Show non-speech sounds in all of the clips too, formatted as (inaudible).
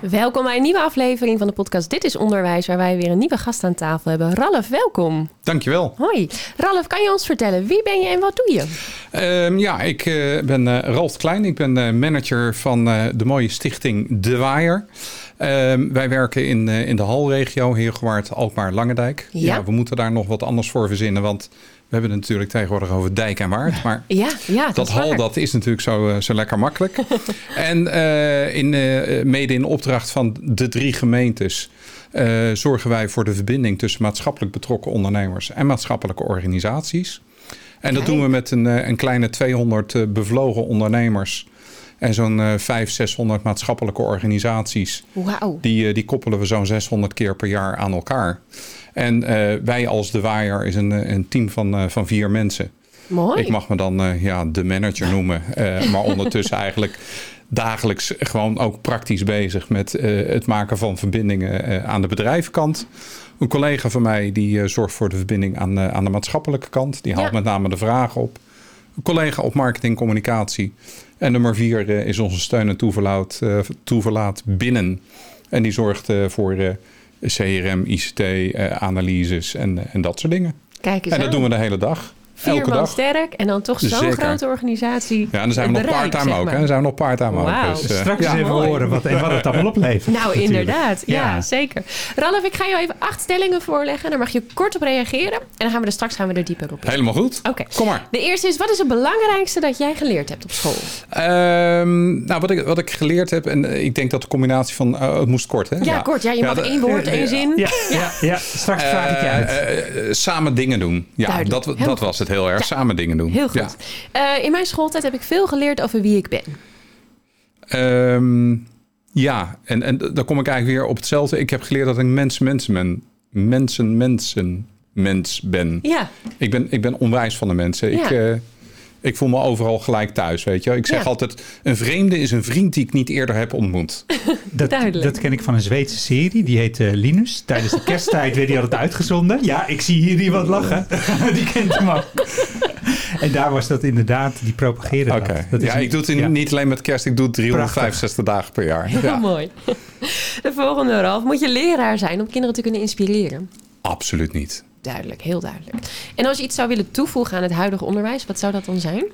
Welkom bij een nieuwe aflevering van de podcast Dit is Onderwijs, waar wij weer een nieuwe gast aan tafel hebben. Ralf, welkom. Dankjewel. Hoi. Ralf, kan je ons vertellen, wie ben je en wat doe je? Ehm, ja, ik eh, ben eh, Ralf Klein. Ik ben eh, manager van de mooie stichting De Waaier. Ehm, wij werken in, in de Halregio, Heergewaard, Alkmaar, Langendijk. Ja. we moeten daar nog wat anders voor verzinnen, want we hebben het natuurlijk tegenwoordig over dijk en waard. Maar Ja, ja dat, hal, dat is natuurlijk zo, eh, zo lekker makkelijk. (laughs) en eh, in, eh, mede in opdracht van de drie gemeentes... zorgen wij voor de verbinding tussen maatschappelijk betrokken ondernemers... en maatschappelijke organisaties. En dat Kijk. doen we met een, een kleine 200 eh, bevlogen ondernemers... en zo'n eh 500, 600 maatschappelijke organisaties... Die, eh, die koppelen we zo'n 600 keer per jaar aan elkaar. En eh, wij als De Waaier is een, eh, een team van, van vier mensen... Mooi. Ik mag me dan ja, de manager noemen. maar ondertussen (laughs) eigenlijk dagelijks gewoon ook praktisch bezig met het maken van verbindingen aan de bedrijvenkant. Een collega van mij die zorgt voor de verbinding aan, aan de maatschappelijke kant. Die haalt Ja. met name de vragen op. Collega op marketing communicatie. En nummer vier eh, is onze steun en toeverlaat, eh, toeverlaat binnen. En die zorgt eh, voor CRM, ICT, analyses en, en dat soort dingen. Kijk eens En dat aan. doen we de hele dag. Vier elke man dag. sterk en dan toch zo'n grote organisatie. Ja, en dan zijn we nog bereik, part-time zeg ook. Hè? Dan zijn we nog part-time ook. Dus, eh, Straks ja. eens even mooi. horen wat, en wat het allemaal oplevert. (laughs) Nou, natuurlijk. inderdaad. Ja, Ja. zeker. Ralf, ik ga jou even acht stellingen voorleggen. Daar mag je kort op reageren. En dan gaan we er straks gaan we er dieper op in. Helemaal goed. Oké. Kom maar. De eerste is, wat is het belangrijkste dat jij geleerd hebt op school? Ehm, nou, wat ik, wat ik geleerd heb, en eh, ik denk dat de combinatie van, eh, het moest kort hè? Ja, kort. Ja, je mag de- één woord, één zin. Ja, ja, ja. straks vraag ik je uit. Samen dingen doen. Ja, Duidelijk. dat, dat was het heel erg. Ja. Samen dingen doen. Heel goed. Eh, in mijn schooltijd heb ik veel geleerd over wie ik ben. Ja, Ehm, ja. En, en dan kom ik eigenlijk weer op hetzelfde. Ik heb geleerd dat ik mens, mensen ben. Mensen, mensen, mens ben. Ja, Ik ben, ik ben onwijs van de mensen. Ik, Ja. Ik voel me overal gelijk thuis, weet je. Ik zeg Ja. altijd, een vreemde is een vriend die ik niet eerder heb ontmoet. (laughs) Dat, duidelijk. dat ken ik van een Zweedse serie. Die heet eh, Linus. Tijdens de kersttijd werd hij altijd uitgezonden. Ja, ik zie hier iemand lachen. (laughs) die kent hem ook. (laughs) en daar was dat inderdaad, die propageerde Oké. dat. dat. is Ja, een- ik doe het in- ja. niet alleen met kerst, ik doe het 365 dagen per jaar. heel Ja, mooi. De volgende, Ralf. Moet je leraar zijn om kinderen te kunnen inspireren? absoluut niet. Duidelijk, heel duidelijk. En als je iets zou willen toevoegen aan het huidige onderwijs, wat zou dat dan zijn?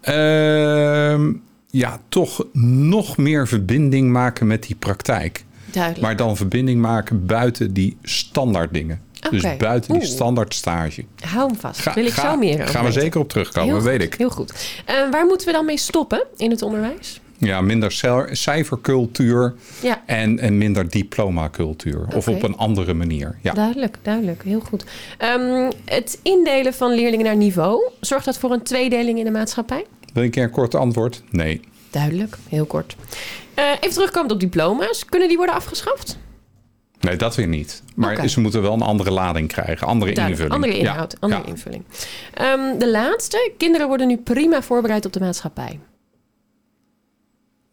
Ehm, ja, toch nog meer verbinding maken met die praktijk. Duidelijk. Maar dan verbinding maken buiten die standaard dingen. Dus buiten die Oeh. standaard stage. Hou hem vast. Ga- Wil ik ga- zo meer over Gaan we zeker op terugkomen, Heel weet goed, ik. Heel goed. Eh, waar moeten we dan mee stoppen in het onderwijs? Ja, minder cijfercultuur Ja, en, en minder diplomacultuur. Of op een andere manier. Ja. duidelijk, duidelijk. Heel goed. Ehm, het indelen van leerlingen naar niveau, zorgt dat voor een tweedeling in de maatschappij? Wil ik een kort antwoord? Nee. Duidelijk, heel kort. Eh, even terugkomend op diploma's. Kunnen die worden afgeschaft? Nee, dat weer niet. Maar ze moeten wel een andere lading krijgen. Andere Duidelijk. invulling. Andere Ja. inhoud, andere Ja. invulling. Ehm, de laatste. Kinderen worden nu prima voorbereid op de maatschappij.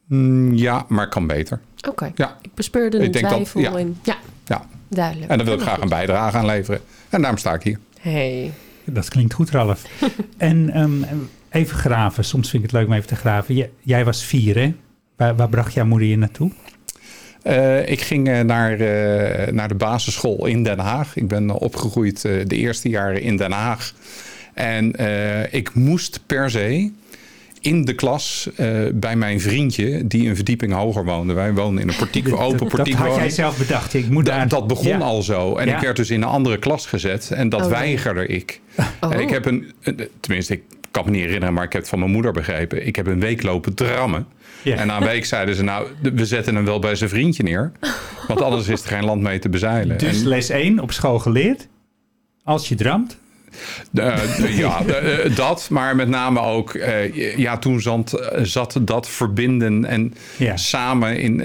Mm, ja, maar kan beter. Oké. Ja. Ik bespeurde een Ik denk dat- twijfel. ja. in. ja, ja. duidelijk. En daar wil ik graag een bijdrage aan leveren. En daarom sta ik hier. Hey. Dat klinkt goed, Ralf. (laughs) en ehm, even graven. Soms vind ik het leuk om even te graven. J- jij was vier, hè? Waar, waar bracht jouw moeder je naartoe? Eh, ik ging eh, naar, eh, naar de basisschool in Den Haag. Ik ben opgegroeid eh, de eerste jaren in Den Haag. En eh, ik moest per se in de klas eh, bij mijn vriendje, die een verdieping hoger woonde. Wij woonden in een portiek, (laughs) open portiek. dat had jij zelf bedacht. Ik moet daar... Dat, dat begon Ja. al zo. En Ja. ik werd dus in een andere klas gezet. En dat Oh, nee. weigerde ik. Oh. En ik heb een, tenminste, ik kan me niet herinneren, maar ik heb het van mijn moeder begrepen. Ik heb een week lopen drammen. En na een week zeiden ze, nou, we zetten hem wel bij zijn vriendje neer. Want anders is er geen land mee te bezeilen. Dus En- les 1 op school geleerd. Als je dramt, Uh, ja, (laughs) uh, dat. Maar met name ook, uh, ja, toen zat, zat dat verbinden en ja. samen in,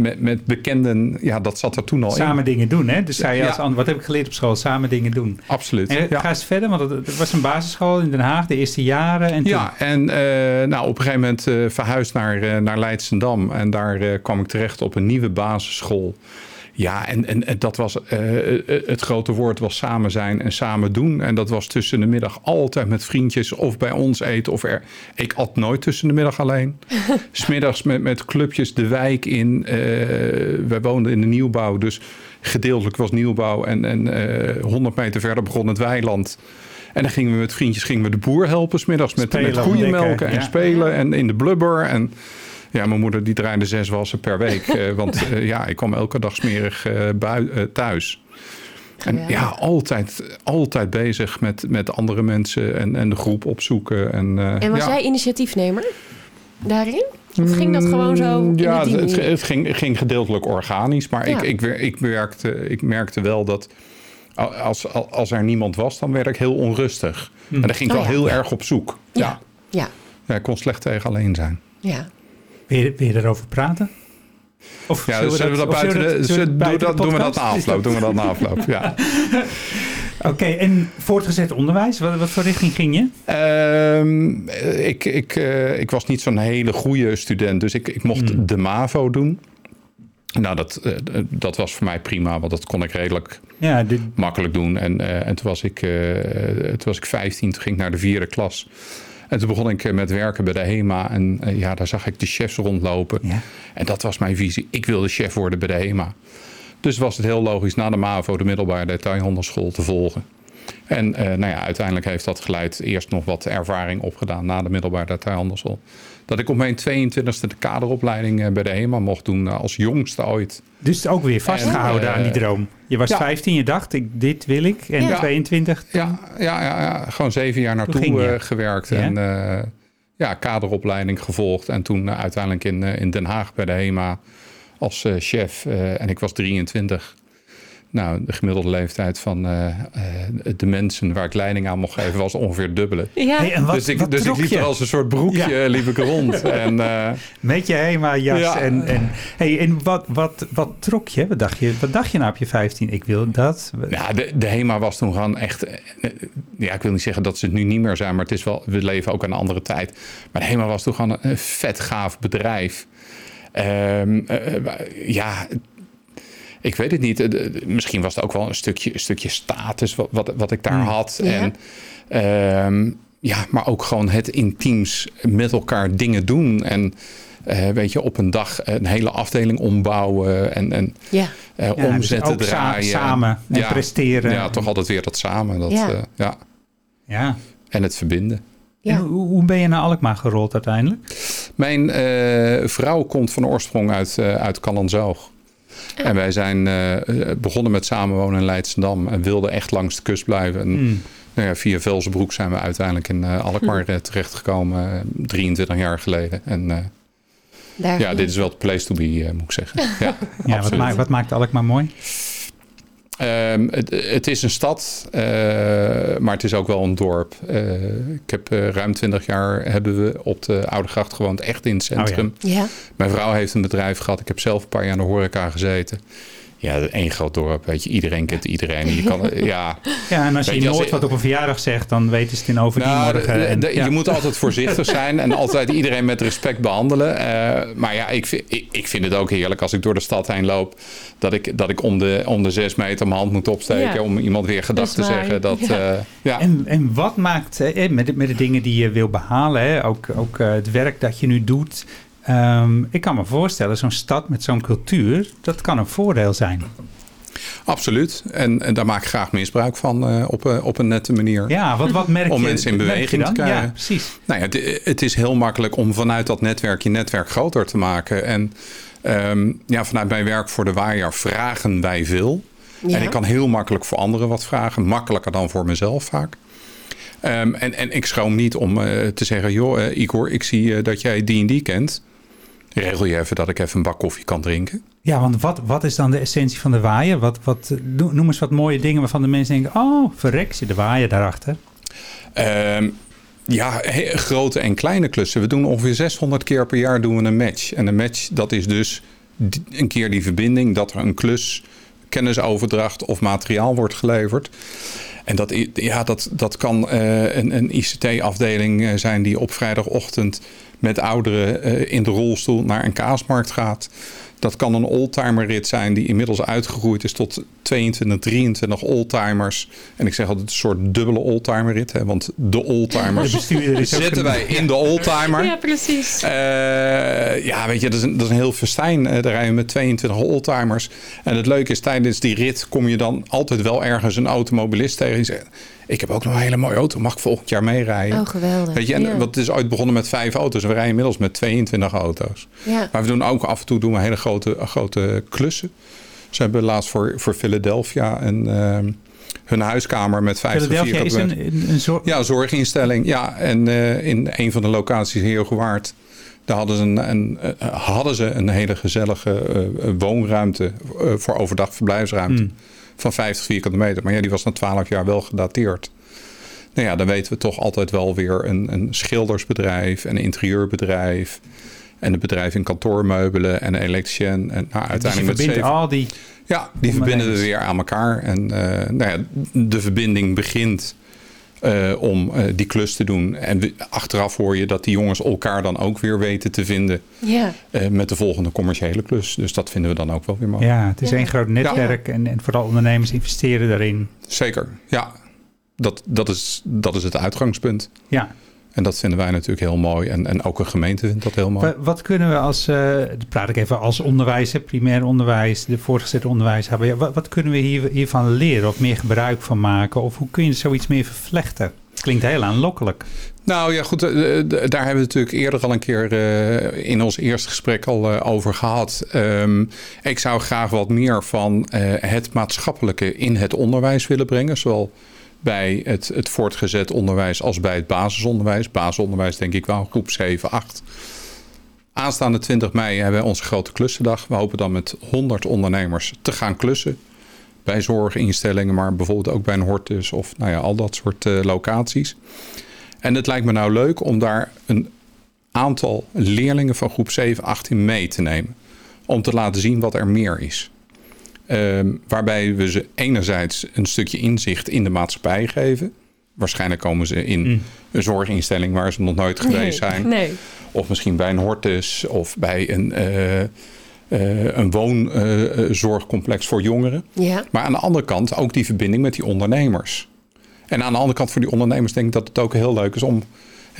met, met bekenden, ja, dat zat er toen al samen in. dingen doen, hè? Dus zei je als ja. wat heb ik geleerd op school? Samen dingen doen. Absoluut. En, ja. Ga eens verder, want het was een basisschool in Den Haag, de eerste jaren. En. Ja, en nou, op een gegeven moment verhuisd naar, naar Leidsendam. En daar kwam ik terecht op een nieuwe basisschool. Ja, en, en, en dat was uh, het grote woord was samen zijn en samen doen. En dat was tussen de middag altijd met vriendjes of bij ons eten. Of er, ik at nooit tussen de middag alleen. (laughs) Smiddags met, met clubjes de wijk in. Uh, wij woonden in de nieuwbouw, dus gedeeltelijk was nieuwbouw. En, en uh, 100 meter verder begon het weiland. En dan gingen we met vriendjes gingen we de boer helpen. Smiddags met, met koeienmelken en ja. spelen en in de blubber. En ja, mijn moeder die draaide zes wassen per week. uh, (laughs) want uh, ja, ik kwam elke dag smerig uh, bui, thuis. En ja, ja altijd, altijd bezig met, met andere mensen en, en de groep opzoeken. En, en was ja. jij initiatiefnemer daarin? Of ging dat gewoon zo? Ja, het, het, ging, ging gedeeltelijk organisch. Maar ja. ik, ik, ik, werkte, ik merkte wel dat als, als er niemand was, dan werd ik heel onrustig. Hm. En dan ging ik oh, wel heel erg op zoek. Ja. Ja. ja. ik kon slecht tegen alleen zijn. Ja. Wil je, wil je erover praten? Of ja, zullen we dat, dat buiten de, zullen we dat, doen we dat na afloop. Doen we dat na afloop, ja. (laughs) Oké, okay, en voortgezet onderwijs, wat, wat, voor richting ging je? Um, ik, ik, uh, ik was niet zo'n hele goede student, dus ik, ik mocht mm. de MAVO doen. Nou, dat, uh, dat was voor mij prima, want dat kon ik redelijk ja, dit... makkelijk doen. En, uh, en toen, was ik, toen was ik 15, toen ging ik naar de vierde klas. En toen begon ik met werken bij de HEMA. En uh, ja, daar zag ik de chefs rondlopen. Ja. En dat was mijn visie. Ik wilde chef worden bij de HEMA. Dus was het heel logisch na de MAVO de middelbare detailhandelschool te volgen. En uh, nou ja, uiteindelijk heeft dat geleid eerst nog wat ervaring opgedaan na de middelbare detailhandelschool. Dat ik op mijn 22e de kaderopleiding bij de HEMA mocht doen als jongste ooit. Dus ook weer vastgehouden En, aan die droom. Je was ja. 15, je dacht, ik, dit wil ik. En Ja. 22. Ja, ja, ja, ja, gewoon zeven jaar naartoe eh, gewerkt. En eh, ja, kaderopleiding gevolgd. En toen eh, uiteindelijk in, eh, in Den Haag bij de HEMA als eh, chef. Eh, en ik was 23. Nou, de gemiddelde leeftijd van eh, eh, de mensen waar ik leiding aan mocht geven was ongeveer het dubbele. Ja. Hey, en wat, dus ik, wat dus ik liep je? er als een soort broekje Ja. liep ik rond. (laughs) en eh, Met je HEMA-jas. Ja. En, en, hey, en wat, wat, wat trok je? Wat dacht je, wat dacht je nou op je 15? Ik wil dat. ja, de, de HEMA was toen gewoon echt... eh, Ja, ik wil niet zeggen dat ze het nu niet meer zijn, maar het is wel, we leven ook in een andere tijd. Maar de HEMA was toen gewoon een vet gaaf bedrijf. Ehm, eh, eh, ja, ik weet het niet. Eh, Misschien was het ook wel een stukje, een stukje status wat, wat, wat ik daar Hmm. had. Ja. En, ehm, ja, maar ook gewoon het intiems met elkaar dingen doen. En eh, weet je, op een dag een hele afdeling ombouwen en, en Ja. eh, Ja, dus omzetten draaien. samen en Ja. presteren. Ja, toch altijd weer dat samen. Dat, Ja. ja. ja. Ja. En het verbinden. Ja. En hoe, ben je naar Alkmaar gerold uiteindelijk? Mijn eh, vrouw komt van oorsprong uit, uh, uit Callenzoog. En wij zijn uh, begonnen met samenwonen in Leidsendam. En wilden echt langs de kust blijven. En, Hmm. nou ja, via Velzenbroek zijn we uiteindelijk in uh, Alkmaar uh, terechtgekomen. 23 jaar geleden. En Daar ja, dit is wel de place to be, moet ik zeggen. (laughs) Ja, Ja, wat, maakt, wat maakt Alkmaar mooi? Um, het, het, is een stad, uh, maar het is ook wel een dorp. Uh, ik heb uh, ruim 20 jaar hebben we op de Oude Gracht gewoond, echt in het centrum. Oh ja. ja. Mijn vrouw heeft een bedrijf gehad. Ik heb zelf een paar jaar in de horeca gezeten. Ja, één groot dorp, weet je. Iedereen kent iedereen. Je kan, (laughs) ja. Ja, en als je als ik- wat op een verjaardag zegt, dan weten ze het in overdien Nou, morgen. de- En- ja. Je moet altijd voorzichtig zijn en altijd iedereen met respect behandelen. Eh, maar ja, ik, vind- ik, ik vind het ook heerlijk als ik door de stad heen loop. Dat ik, dat ik om, de, om de zes meter mijn hand moet opsteken. Ja. Om iemand weer gedag te zeggen. Dat, Ja. ja. ja. En, en wat maakt, eh, met, de, met de dingen die je wil behalen, hè, ook, ook eh, het werk dat je nu doet. Ehm, ik kan me voorstellen, zo'n stad met zo'n cultuur, dat kan een voordeel zijn. Absoluut. En, en daar maak ik graag misbruik van eh, op, een- op een nette manier. Ja, wat, wat merk Om je? mensen in beweging te krijgen. Ja, precies. Nou ja, het, het is heel makkelijk om vanuit dat netwerk je netwerk groter te maken. En ehm, ja, vanuit mijn werk voor de Waaier vragen wij veel. Ja. En ik kan heel makkelijk voor anderen wat vragen. Makkelijker dan voor mezelf vaak. Ehm, en, en ik schroom niet om eh, te zeggen... joh, eh, Igor, ik zie eh, dat jij die en die kent. Regel je even dat ik even een bak koffie kan drinken. Ja, want wat, wat is dan de essentie van de waaier? Wat, wat, noem eens wat mooie dingen waarvan de mensen denken... oh, verrek, zit de waaier daarachter. Ehm, ja, grote en kleine klussen. We doen ongeveer 600 keer per jaar doen we een match. En een match, dat is dus een keer die verbinding... dat er een klus, kennisoverdracht of materiaal wordt geleverd... En dat, ja, dat, dat kan uh, een, een ICT-afdeling eh, zijn die op vrijdagochtend met ouderen uh, in de rolstoel naar een kaasmarkt gaat. Dat kan een oldtimer rit zijn die inmiddels uitgegroeid is tot 22, 23 oldtimers. En ik zeg altijd een soort dubbele oldtimer rit. Hè, want de oldtimer (laughs) zetten wij in de oldtimer. Ja, precies. Uh, ja, weet je, dat is een, dat is een heel festijn. Uh, daar rijden met 22 oldtimers. En het leuke is, tijdens die rit kom je dan altijd wel ergens een automobilist tegen. Die zegt, ik heb ook nog een hele mooie auto. Mag ik volgend jaar meerijden? Oh, geweldig. Weet je, en wat is ooit begonnen met vijf auto's. We rijden inmiddels met 22 auto's. Ja. Maar we doen ook af en toe doen we hele grote, grote klussen. Ze hebben laatst voor, voor Philadelphia een, uh, hun huiskamer met 50 Philadelphia is een, een zorg... Ja, zorginstelling. Ja, en uh, in een van de locaties heel gewaard. Daar hadden ze een, een uh, hadden ze een hele gezellige uh, woonruimte voor overdag verblijfsruimte. Hmm. Van 50 vierkante meter. Maar ja, die was na 12 jaar wel gedateerd. Nou ja, dan weten we toch altijd wel weer een, een schildersbedrijf, een interieurbedrijf. En een bedrijf in kantoormeubelen en een elektricien. En nou, uiteindelijk dus met al die. Ja, die verbinden we weer aan elkaar. En uh, nou ja, de verbinding begint uh, om uh, die klus te doen. En we, achteraf hoor je dat die jongens elkaar dan ook weer weten te vinden. Ja. met de volgende commerciële klus. Dus dat vinden we dan ook wel weer mooi. Ja, het is Ja. één groot netwerk. En, en vooral ondernemers investeren daarin. Zeker, ja. Dat, dat, is, dat is het uitgangspunt. Ja. En dat vinden wij natuurlijk heel mooi. En, en ook een gemeente vindt dat heel mooi. Wa- Wat kunnen we als, dan praat ik even als onderwijs, hè, primair onderwijs, de voortgezet onderwijs hebben. Wat, wat kunnen we hier, hiervan leren of meer gebruik van maken? Of hoe kun je zoiets meer vervlechten? Klinkt heel aanlokkelijk. Nou ja, goed. eh, eh, daar hebben we natuurlijk eerder al een keer in ons eerste gesprek al over gehad. Ehm, ik zou graag wat meer van het maatschappelijke in het onderwijs willen brengen. Zowel bij het, het voortgezet onderwijs als bij het basisonderwijs. Basisonderwijs denk ik wel groep 7, 8. Aanstaande 20 mei hebben we onze grote klussendag. We hopen dan met 100 ondernemers te gaan klussen. Bij zorginstellingen, maar bijvoorbeeld ook bij een hortus of nou ja, al dat soort eh, locaties. En het lijkt me nou leuk om daar een aantal leerlingen van groep 7, 18 mee te nemen. Om te laten zien wat er meer is. Ehm, waarbij we ze enerzijds een stukje inzicht in de maatschappij geven. Waarschijnlijk komen ze in Mm. een zorginstelling waar ze nog nooit geweest nee. zijn. Nee. Of misschien bij een hortus of bij een, eh, eh, een woonzorgcomplex voor jongeren. Ja. Maar aan de andere kant ook die verbinding met die ondernemers. En aan de andere kant voor die ondernemers denk ik dat het ook heel leuk is om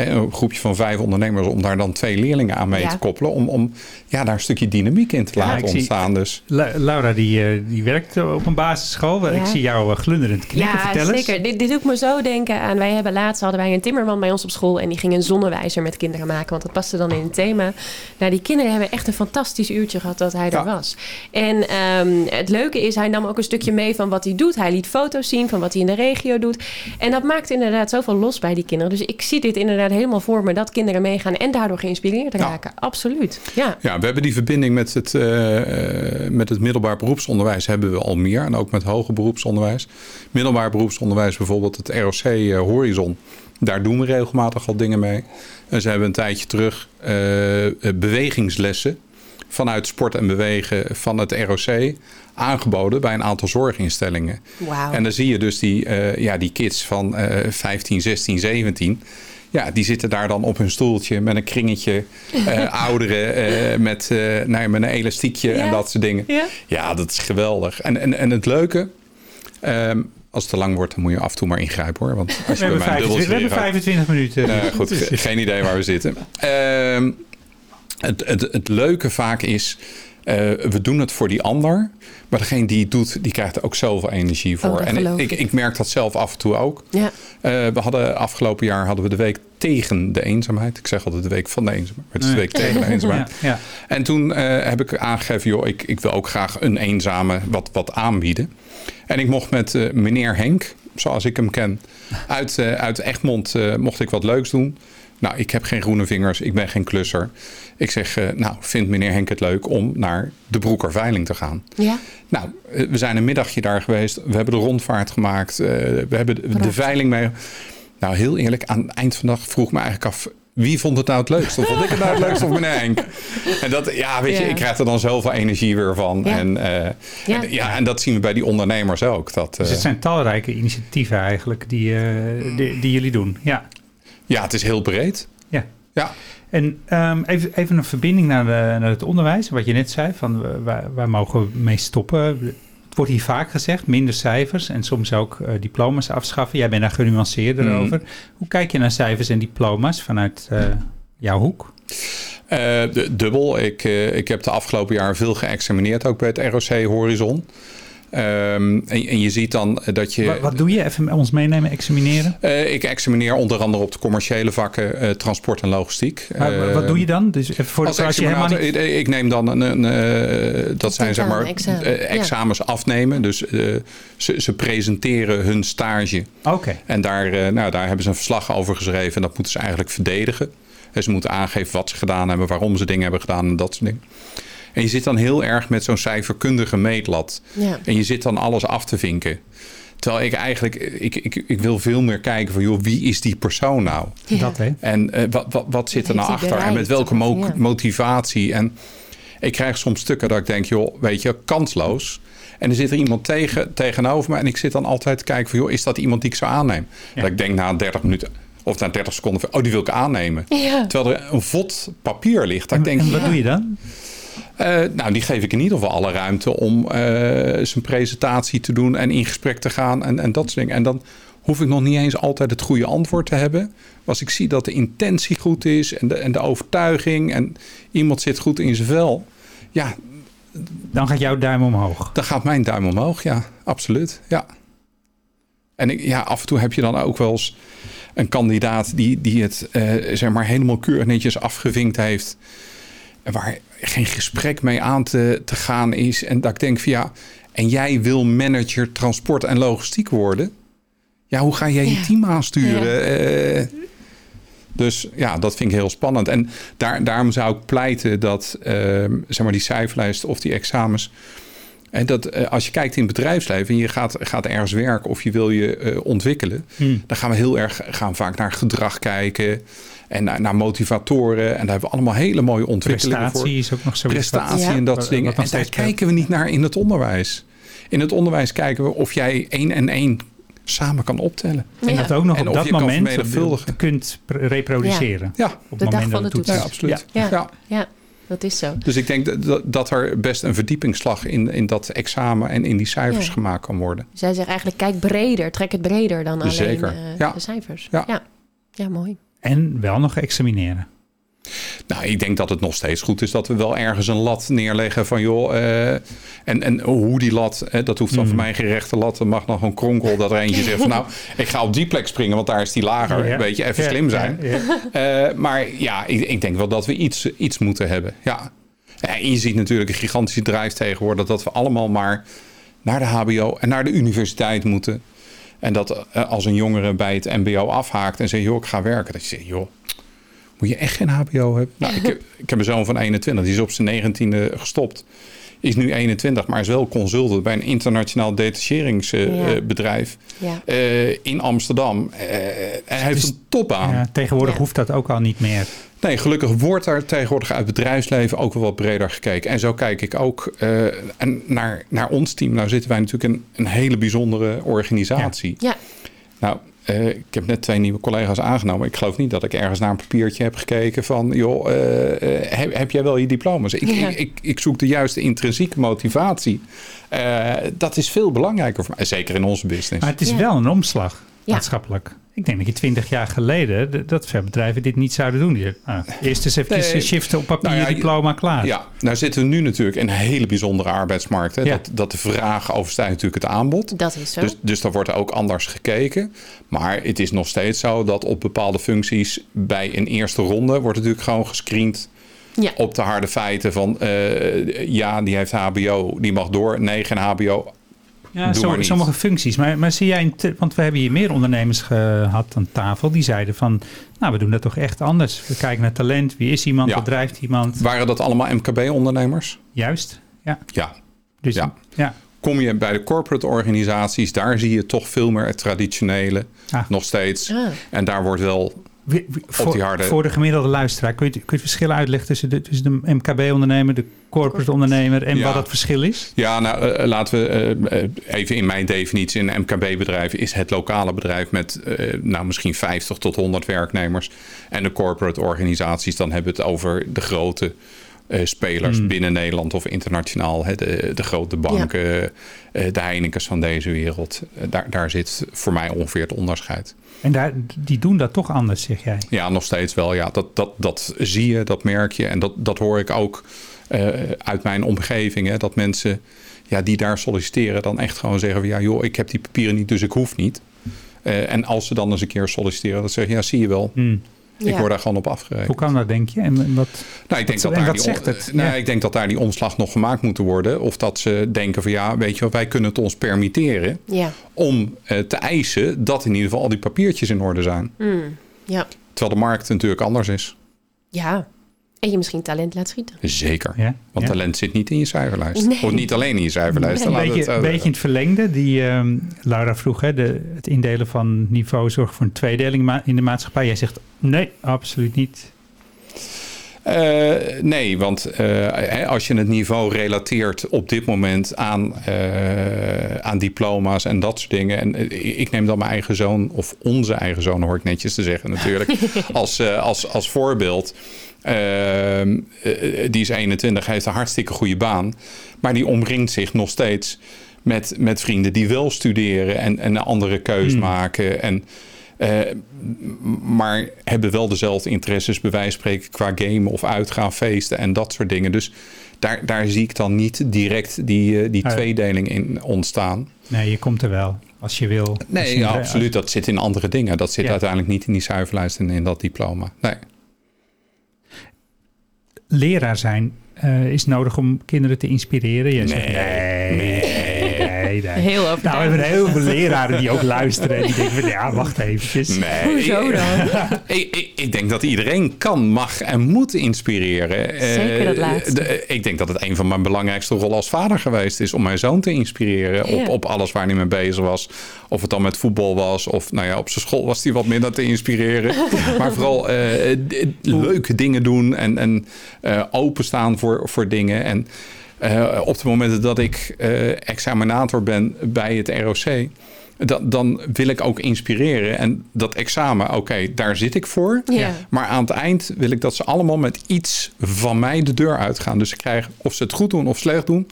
een groepje van vijf ondernemers, om daar dan twee leerlingen aan mee Ja. te koppelen. Om, om ja, daar een stukje dynamiek in te Ja, laten ik zie- ontstaan. Dus La- Laura, die, eh, die werkt op een basisschool. Ja. Ik zie jou eh, glunderend knikken. Ja, Vertel eens. zeker. Dit, dit doet me zo denken aan... Wij hebben laatst hadden wij een timmerman bij ons op school... en die ging een zonnewijzer met kinderen maken... want dat paste dan in het thema. Nou, die kinderen hebben echt een fantastisch uurtje gehad dat hij Ja. er was. En ehm, het leuke is, hij nam ook een stukje mee van wat hij doet. Hij liet foto's zien van wat hij in de regio doet. En dat maakt inderdaad zoveel los bij die kinderen. Dus ik zie dit inderdaad helemaal voor me... dat kinderen meegaan en daardoor geïnspireerd Ja. raken. Absoluut, ja. ja, we hebben die verbinding met het, eh, met het middelbaar beroepsonderwijs hebben we al meer. En ook met hoger beroepsonderwijs. Middelbaar beroepsonderwijs bijvoorbeeld het ROC eh, Horizon. Daar doen we regelmatig al dingen mee. En ze hebben een tijdje terug eh, bewegingslessen vanuit sport en bewegen van het ROC aangeboden bij een aantal zorginstellingen. Wauw. En dan zie je dus die, ja, die kids van eh 15, 16, 17. Ja, die zitten daar dan op hun stoeltje met een kringetje. eh (laughs) ouderen eh, met, nou ja, met een elastiekje en dat soort dingen. Ja? Ja, dat is geweldig. En, en, en het leuke, ehm, als het te lang wordt, dan moet je af en toe maar ingrijpen hoor. Want als We je bij hebben, mij een 25, we hebben erin 25 gaat- minuten. nou, goed, ge- geen idee waar we zitten. Ehm, het, het, het leuke vaak is, eh, we doen het voor die ander. Maar degene die het doet, die krijgt er ook zoveel energie voor. Oh, dat en ik, ik. ik merk dat zelf af en toe ook. Ja. Eh, we hadden afgelopen jaar hadden we de week tegen de eenzaamheid. Ik zeg altijd de week van de eenzaamheid. Maar het is de week tegen de eenzaamheid. (laughs) Ja, ja. En toen eh, heb ik aangegeven, joh, ik, ik wil ook graag een eenzame wat, wat aanbieden. En ik mocht met meneer Henk, zoals ik hem ken, uit, uit Egmond mocht ik wat leuks doen. Nou, ik heb geen groene vingers, ik ben geen klusser. Ik zeg, eh, nou, vindt meneer Henk het leuk om naar de Broekerveiling te gaan? Ja. Nou, eh, we zijn een middagje daar geweest. We hebben de rondvaart gemaakt. eh, we hebben de, veiling mee. Nou, heel eerlijk, aan het eind van de dag vroeg ik me eigenlijk af... Wie vond het nou het leukste? Vond ik het nou het leukste of meneer Henk? (laughs) En dat, ja, weet je, Ja. ik krijg er dan zoveel energie weer van. Ja. En, eh, Ja. en, ja, en dat zien we bij die ondernemers ook. Dat, Dus eh, het zijn talrijke initiatieven eigenlijk die, eh, die, die jullie doen. Ja. Ja, het is heel breed. ja. Ja, En ehm, even, even een verbinding naar, de, naar het onderwijs. Wat je net zei, van waar, waar mogen we mee stoppen? Het wordt hier vaak gezegd, minder cijfers en soms ook eh, diploma's afschaffen. Jij bent daar genuanceerder Mhm. over. Hoe kijk je naar cijfers en diploma's vanuit eh, jouw hoek? Eh, dubbel. Ik, ik heb de afgelopen jaren veel geëxamineerd, ook bij het ROC Horizon. Ehm, en, en je ziet dan eh, dat je... Wat, wat doe je? Even ons meenemen, examineren. Eh, ik examineer onder andere op de commerciële vakken eh, transport en logistiek. Maar Eh, wat doe je dan? Dus even voor Als voor als helemaal niet... ik, ik neem dan een, een eh, dat zijn zeg maar Tentamen, examen, eh, ja. examens afnemen. Dus eh, ze, ze presenteren hun stage. Oké. En daar, eh, nou, daar hebben ze een verslag over geschreven. En dat moeten ze eigenlijk verdedigen. En ze moeten aangeven wat ze gedaan hebben, waarom ze dingen hebben gedaan en dat soort dingen. En je zit dan heel erg met zo'n cijferkundige meetlat. Ja. En je zit dan alles af te vinken. Terwijl ik eigenlijk, ik, ik, ik wil veel meer kijken van, joh, wie is die persoon nou? Ja. Dat hè? En eh, wat, wat, wat zit er nou achter? En met welke mo- Ja. motivatie? En ik krijg soms stukken dat ik denk, joh, weet je, kansloos. En er zit er iemand tegen, tegenover me. En ik zit dan altijd te kijken van, joh, is dat iemand die ik zou aannemen? Ja. Dat ik denk na 30 minuten of na 30 seconden van, oh, die wil ik aannemen. Ja. Terwijl er een vod papier ligt. Dat En, ik denk, en wat ja. doe je dan? Eh, nou, die geef ik in ieder geval alle ruimte om eh, zijn presentatie te doen en in gesprek te gaan en, en dat soort dingen. En dan hoef ik nog niet eens altijd het goede antwoord te hebben. Als ik zie dat de intentie goed is en de, en de overtuiging en iemand zit goed in zijn vel, ja, Dan gaat jouw duim omhoog. dan gaat mijn duim omhoog. Ja, absoluut. Ja. En ik, ja, af en toe heb je dan ook wel eens een kandidaat die, die het eh, zeg maar helemaal keurig netjes afgevinkt heeft. En waar geen gesprek mee aan te, te gaan is. En dat ik denk van ja, en jij wil manager transport en logistiek worden. Ja, hoe ga jij je Ja. team aansturen? Eh, dus ja, dat vind ik heel spannend. En daar, daarom zou ik pleiten dat ehm, zeg maar die cijferlijst of die examens. En dat eh, als je kijkt in het bedrijfsleven en je gaat, gaat ergens werken of je wil je eh, ontwikkelen, Hmm. dan gaan we heel erg gaan vaak naar gedrag kijken en naar, naar motivatoren. En daar hebben we allemaal hele mooie ontwikkelingen voor Prestatie is ook nog zoiets. wat- prestatie Ja. en dat soort dingen. En daar kijken we niet naar in het onderwijs. In het onderwijs kijken we of jij één en één samen kan optellen. En Ja. dat ook nog En op dat je moment kunt pr- reproduceren. Ja, Op De het dag moment van dat de het toets. ja absoluut. Ja. Ja. Ja, dat is zo. Dus ik denk dat- dat, er best een verdiepingsslag in, in dat examen en in die cijfers Ja. gemaakt kan worden. Zij zegt eigenlijk, kijk breder, trek het breder dan alleen Zeker. eh, Ja. de cijfers. Ja. ja. Ja, mooi. En wel nog examineren. Nou, ik denk dat het nog steeds goed is dat we wel ergens een lat neerleggen van joh. eh, en, en hoe die lat, hè, dat hoeft dan Mm. voor mij geen gerechte lat. Er mag nog een kronkel dat er eentje (laughs) zegt van nou, ik ga op die plek springen, want daar is die lager. Ja. Weet je, even Ja, slim zijn. ja, ja. Eh, maar ja, ik, ik denk wel dat we iets, iets moeten hebben. Ja. Ja, en je ziet natuurlijk een gigantische drijf tegenwoordig dat we allemaal maar naar de HBO en naar de universiteit moeten. En dat eh, als een jongere bij het MBO afhaakt en zegt, joh, ik ga werken. Dat je zegt, joh, moet je echt geen HBO hebben? Nou, ik, heb, ik heb een zoon van 21, die is op zijn 19e gestopt. Is nu 21, maar is wel consultant bij een internationaal Ja. detacheringsbedrijf Ja. eh, in Amsterdam. Eh, hij heeft een topbaan. Ja, tegenwoordig Ja. hoeft dat ook al niet meer. Nee, gelukkig wordt daar tegenwoordig uit bedrijfsleven ook wel wat breder gekeken. En zo kijk ik ook eh, en naar, naar ons team. Nou zitten wij natuurlijk in een hele bijzondere organisatie. Ja. Nou, eh, ik heb net twee nieuwe collega's aangenomen. Ik geloof niet dat ik ergens naar een papiertje heb gekeken van... joh, eh, heb, heb jij wel je diploma's? Ik, Ja. ik, ik, ik zoek de juiste intrinsieke motivatie. Eh, dat is veel belangrijker voor mij. Zeker in onze business. Maar het is Ja. wel een omslag, Ja. maatschappelijk. Ik denk dat je twintig jaar geleden, dat bedrijven dit niet zouden doen. Die, nou, eerst eens even Nee. shiften op papier, Nou ja, diploma, klaar. Ja, nou zitten we nu natuurlijk in een hele bijzondere arbeidsmarkt. Hè? Ja. Dat, dat de vraag overstijgt natuurlijk het aanbod. Dat is zo. Dus, dus daar wordt er ook anders gekeken. Maar het is nog steeds zo dat op bepaalde functies bij een eerste ronde wordt natuurlijk gewoon gescreend ja. op de harde feiten van eh, ja, die heeft HBO, die mag door. Nee, geen HBO. Ja, Doe sommige, functies. Maar, maar zie jij, een want we hebben hier meer ondernemers gehad aan tafel. Die zeiden van, nou we doen dat toch echt anders. We kijken naar talent. Wie is iemand? Ja. Wat drijft iemand? Waren dat allemaal MKB-ondernemers? Juist. Ja. Ja. Dus, Ja. ja. Kom je bij de corporate organisaties, daar zie je toch veel meer het traditionele. Ah. Nog steeds. Ah. En daar wordt wel Wie- wie- Voor, die harde- voor de gemiddelde luisteraar, kun je, het- kun je het verschil uitleggen tussen de, tussen de MKB-ondernemer, de corporate ondernemer en Ja. wat het verschil is? Ja, nou, eh, laten we eh, eh, even in mijn definitie. Een MKB-bedrijf is het lokale bedrijf met eh, nou, misschien 50 tot 100 werknemers. En de corporate organisaties, dan hebben we het over de grote eh, spelers Hmm. binnen Nederland of internationaal. Hè, de, de grote banken, eh, de Heineken's van deze wereld. Eh, daar, daar zit voor mij ongeveer het onderscheid. En daar, die doen dat toch anders, zeg jij? Ja, nog steeds wel. Ja, dat, dat, dat zie je, dat merk je. En dat, dat hoor ik ook eh, uit mijn omgeving. Hè, dat mensen ja, die daar solliciteren dan echt gewoon zeggen van... ja joh, ik heb die papieren niet, dus ik hoef niet. Eh, en als ze dan eens een keer solliciteren, dan zeggen ja, zie je wel. Hmm. Ik Ja. word daar gewoon op afgerekend. Hoe kan dat, denk je? En, wat, Nou, ik denk, Wat- dat en daar wat die, zegt het? Nou, Ja. ik denk dat daar die omslag nog gemaakt moet worden. Of dat ze denken van ja, weet je wel, wij kunnen het ons permitteren... Ja. om eh, te eisen dat in ieder geval al die papiertjes in orde zijn. Mm. ja. Terwijl de markt natuurlijk anders is. Ja. En je misschien talent laat schieten. Zeker. ja? Want ja. talent zit niet in je cijferlijst. Nee. Of niet alleen in je cijferlijst. Nee. dan Een beetje, het een zo beetje in het verlengde. Die, ehm, Laura vroeg, hè, de, het indelen van niveau zorgt voor een tweedeling in de maatschappij. Jij zegt, nee, absoluut niet. Eh, nee, want eh, hè, als je het niveau relateert op dit moment aan, eh, aan diploma's en dat soort dingen. En eh, ik neem dan mijn eigen zoon, of onze eigen zoon hoor ik netjes te zeggen natuurlijk, (laughs) als, eh, als, als voorbeeld. Ehm, eh, die is 21, heeft een hartstikke goede baan. Maar die omringt zich nog steeds met, met vrienden die wel studeren en, en een andere keus Hmm. maken. En, eh, maar hebben wel dezelfde interesses, bij wijze van spreken, qua gamen of uitgaan, feesten en dat soort dingen. Dus daar, daar zie ik dan niet direct die, eh, die tweedeling in ontstaan. Nee, je komt er wel, als je wil. Nee, je ja, een- absoluut. Dat zit in andere dingen. Dat zit Ja. uiteindelijk niet in die cijferlijst en in dat diploma. Nee. Leraar zijn eh, is nodig om kinderen te inspireren. Jij zegt, Nee, nee, Heel Nou, we hebben heel veel leraren die ook luisteren. En die denken van, ja, wacht eventjes. Nee. Hoezo dan? (laughs) Ik, ik, ik denk dat iedereen kan, mag en moet inspireren. Eh, Zeker dat laatste. de- ik denk dat het een van mijn belangrijkste rollen als vader geweest is om mijn zoon te inspireren op, Ja. op alles waar hij mee bezig was. Of het dan met voetbal was, of nou ja, op zijn school was hij wat minder te inspireren. (laughs) maar vooral eh, leuke dingen doen en, en eh, openstaan voor, voor dingen. En eh, op de momenten dat ik eh, examinator ben bij het ROC, dan, dan wil ik ook inspireren. En dat examen, oké, daar zit ik voor. Ja. Maar aan het eind wil ik dat ze allemaal met iets van mij de deur uitgaan. Dus ze krijgen, of ze het goed doen of slecht doen.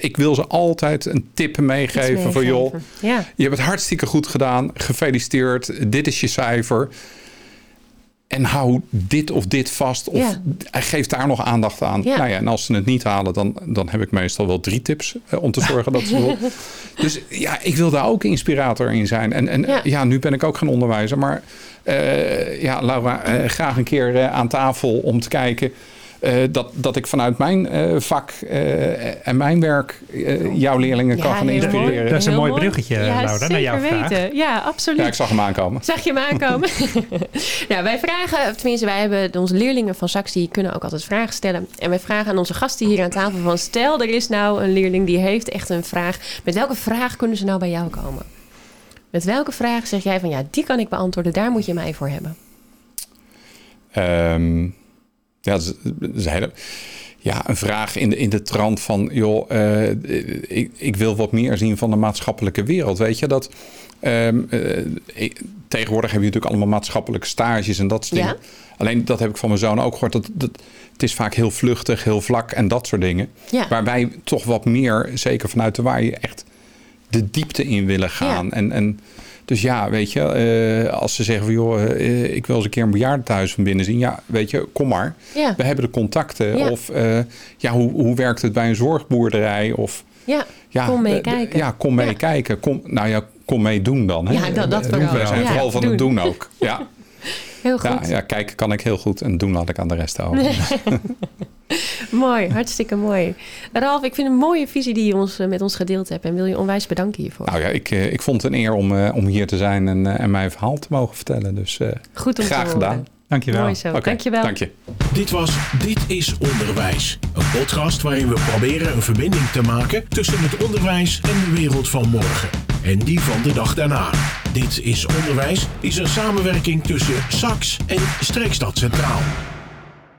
Ik wil ze altijd een tip meegeven van joh. Ja. je hebt het hartstikke goed gedaan. Gefeliciteerd. Dit is je cijfer. En hou dit of dit vast. Of Ja. geef daar nog aandacht aan. Ja. Nou ja, en als ze het niet halen, dan, dan heb ik meestal wel drie tips eh, om te zorgen dat ze (laughs) doen. Dus ja, ik wil daar ook inspirator in zijn. En, en Ja. ja. nu ben ik ook geen onderwijzer. Maar eh, ja, Laura, eh, graag een keer aan tafel om te kijken. Eh, dat, dat ik vanuit mijn eh, vak eh, en mijn werk eh, jouw leerlingen kan gaan inspireren. mooi. Dat is een mooi bruggetje, ja, Laura, naar zeker jouw vraag. weten. Ja, absoluut. Ja, ik zag hem aankomen. Zag je hem aankomen? (laughs) nou, wij vragen, of tenminste, wij hebben onze leerlingen van Sax, die kunnen ook altijd vragen stellen. En wij vragen aan onze gasten hier aan tafel van, stel er is nou een leerling die heeft echt een vraag. Met welke vraag kunnen ze nou bij jou komen? Met welke vraag zeg jij van, ja, die kan ik beantwoorden, daar moet je mij voor hebben? Ehm, ja, hele- ja, een vraag in de, in de trant van, joh, eh, ik, ik wil wat meer zien van de maatschappelijke wereld. Weet je dat? ehm, eh, ik- tegenwoordig heb je natuurlijk allemaal maatschappelijke stages en dat soort Ja. dingen. Alleen dat heb ik van mijn zoon ook gehoord. Dat, dat, het is vaak heel vluchtig, heel vlak en dat soort dingen. Ja. Waar wij toch wat meer, zeker vanuit de waar je echt de diepte in willen gaan. Ja. En, en dus ja, weet je, eh, als ze zeggen van joh, eh, ik wil eens een keer een bejaardentehuis van binnen zien. Ja, weet je, kom maar. Ja, We hebben de contacten. Ja. Of eh, ja, hoe, hoe werkt het bij een zorgboerderij? Of ja, ja, Kom mee kijken. Ja, kom mee kijken. Kom, nou ja, kom mee doen dan. Hè? Ja, dat- dat. Wij zijn vooral van doen. het doen ook. Ja. (laughs) Heel goed. Ja, ja, kijken kan ik heel goed en doen laat ik aan de rest over. (laughs) Mooi, hartstikke mooi. Ralf, ik vind een mooie visie die je ons, eh, met ons gedeeld hebt. En wil je onwijs bedanken hiervoor. Nou ja, ik, eh, ik vond het een eer om, eh, om hier te zijn en, eh, en mijn verhaal te mogen vertellen. Dus eh, Goed om graag te gedaan. Dankjewel. Mooi zo. Dankjewel. Dank je. Dit was Dit is Onderwijs. Een podcast waarin we proberen een verbinding te maken tussen het onderwijs en de wereld van morgen. En die van de dag daarna. Dit is Onderwijs is een samenwerking tussen SAX en Streekstad Centraal.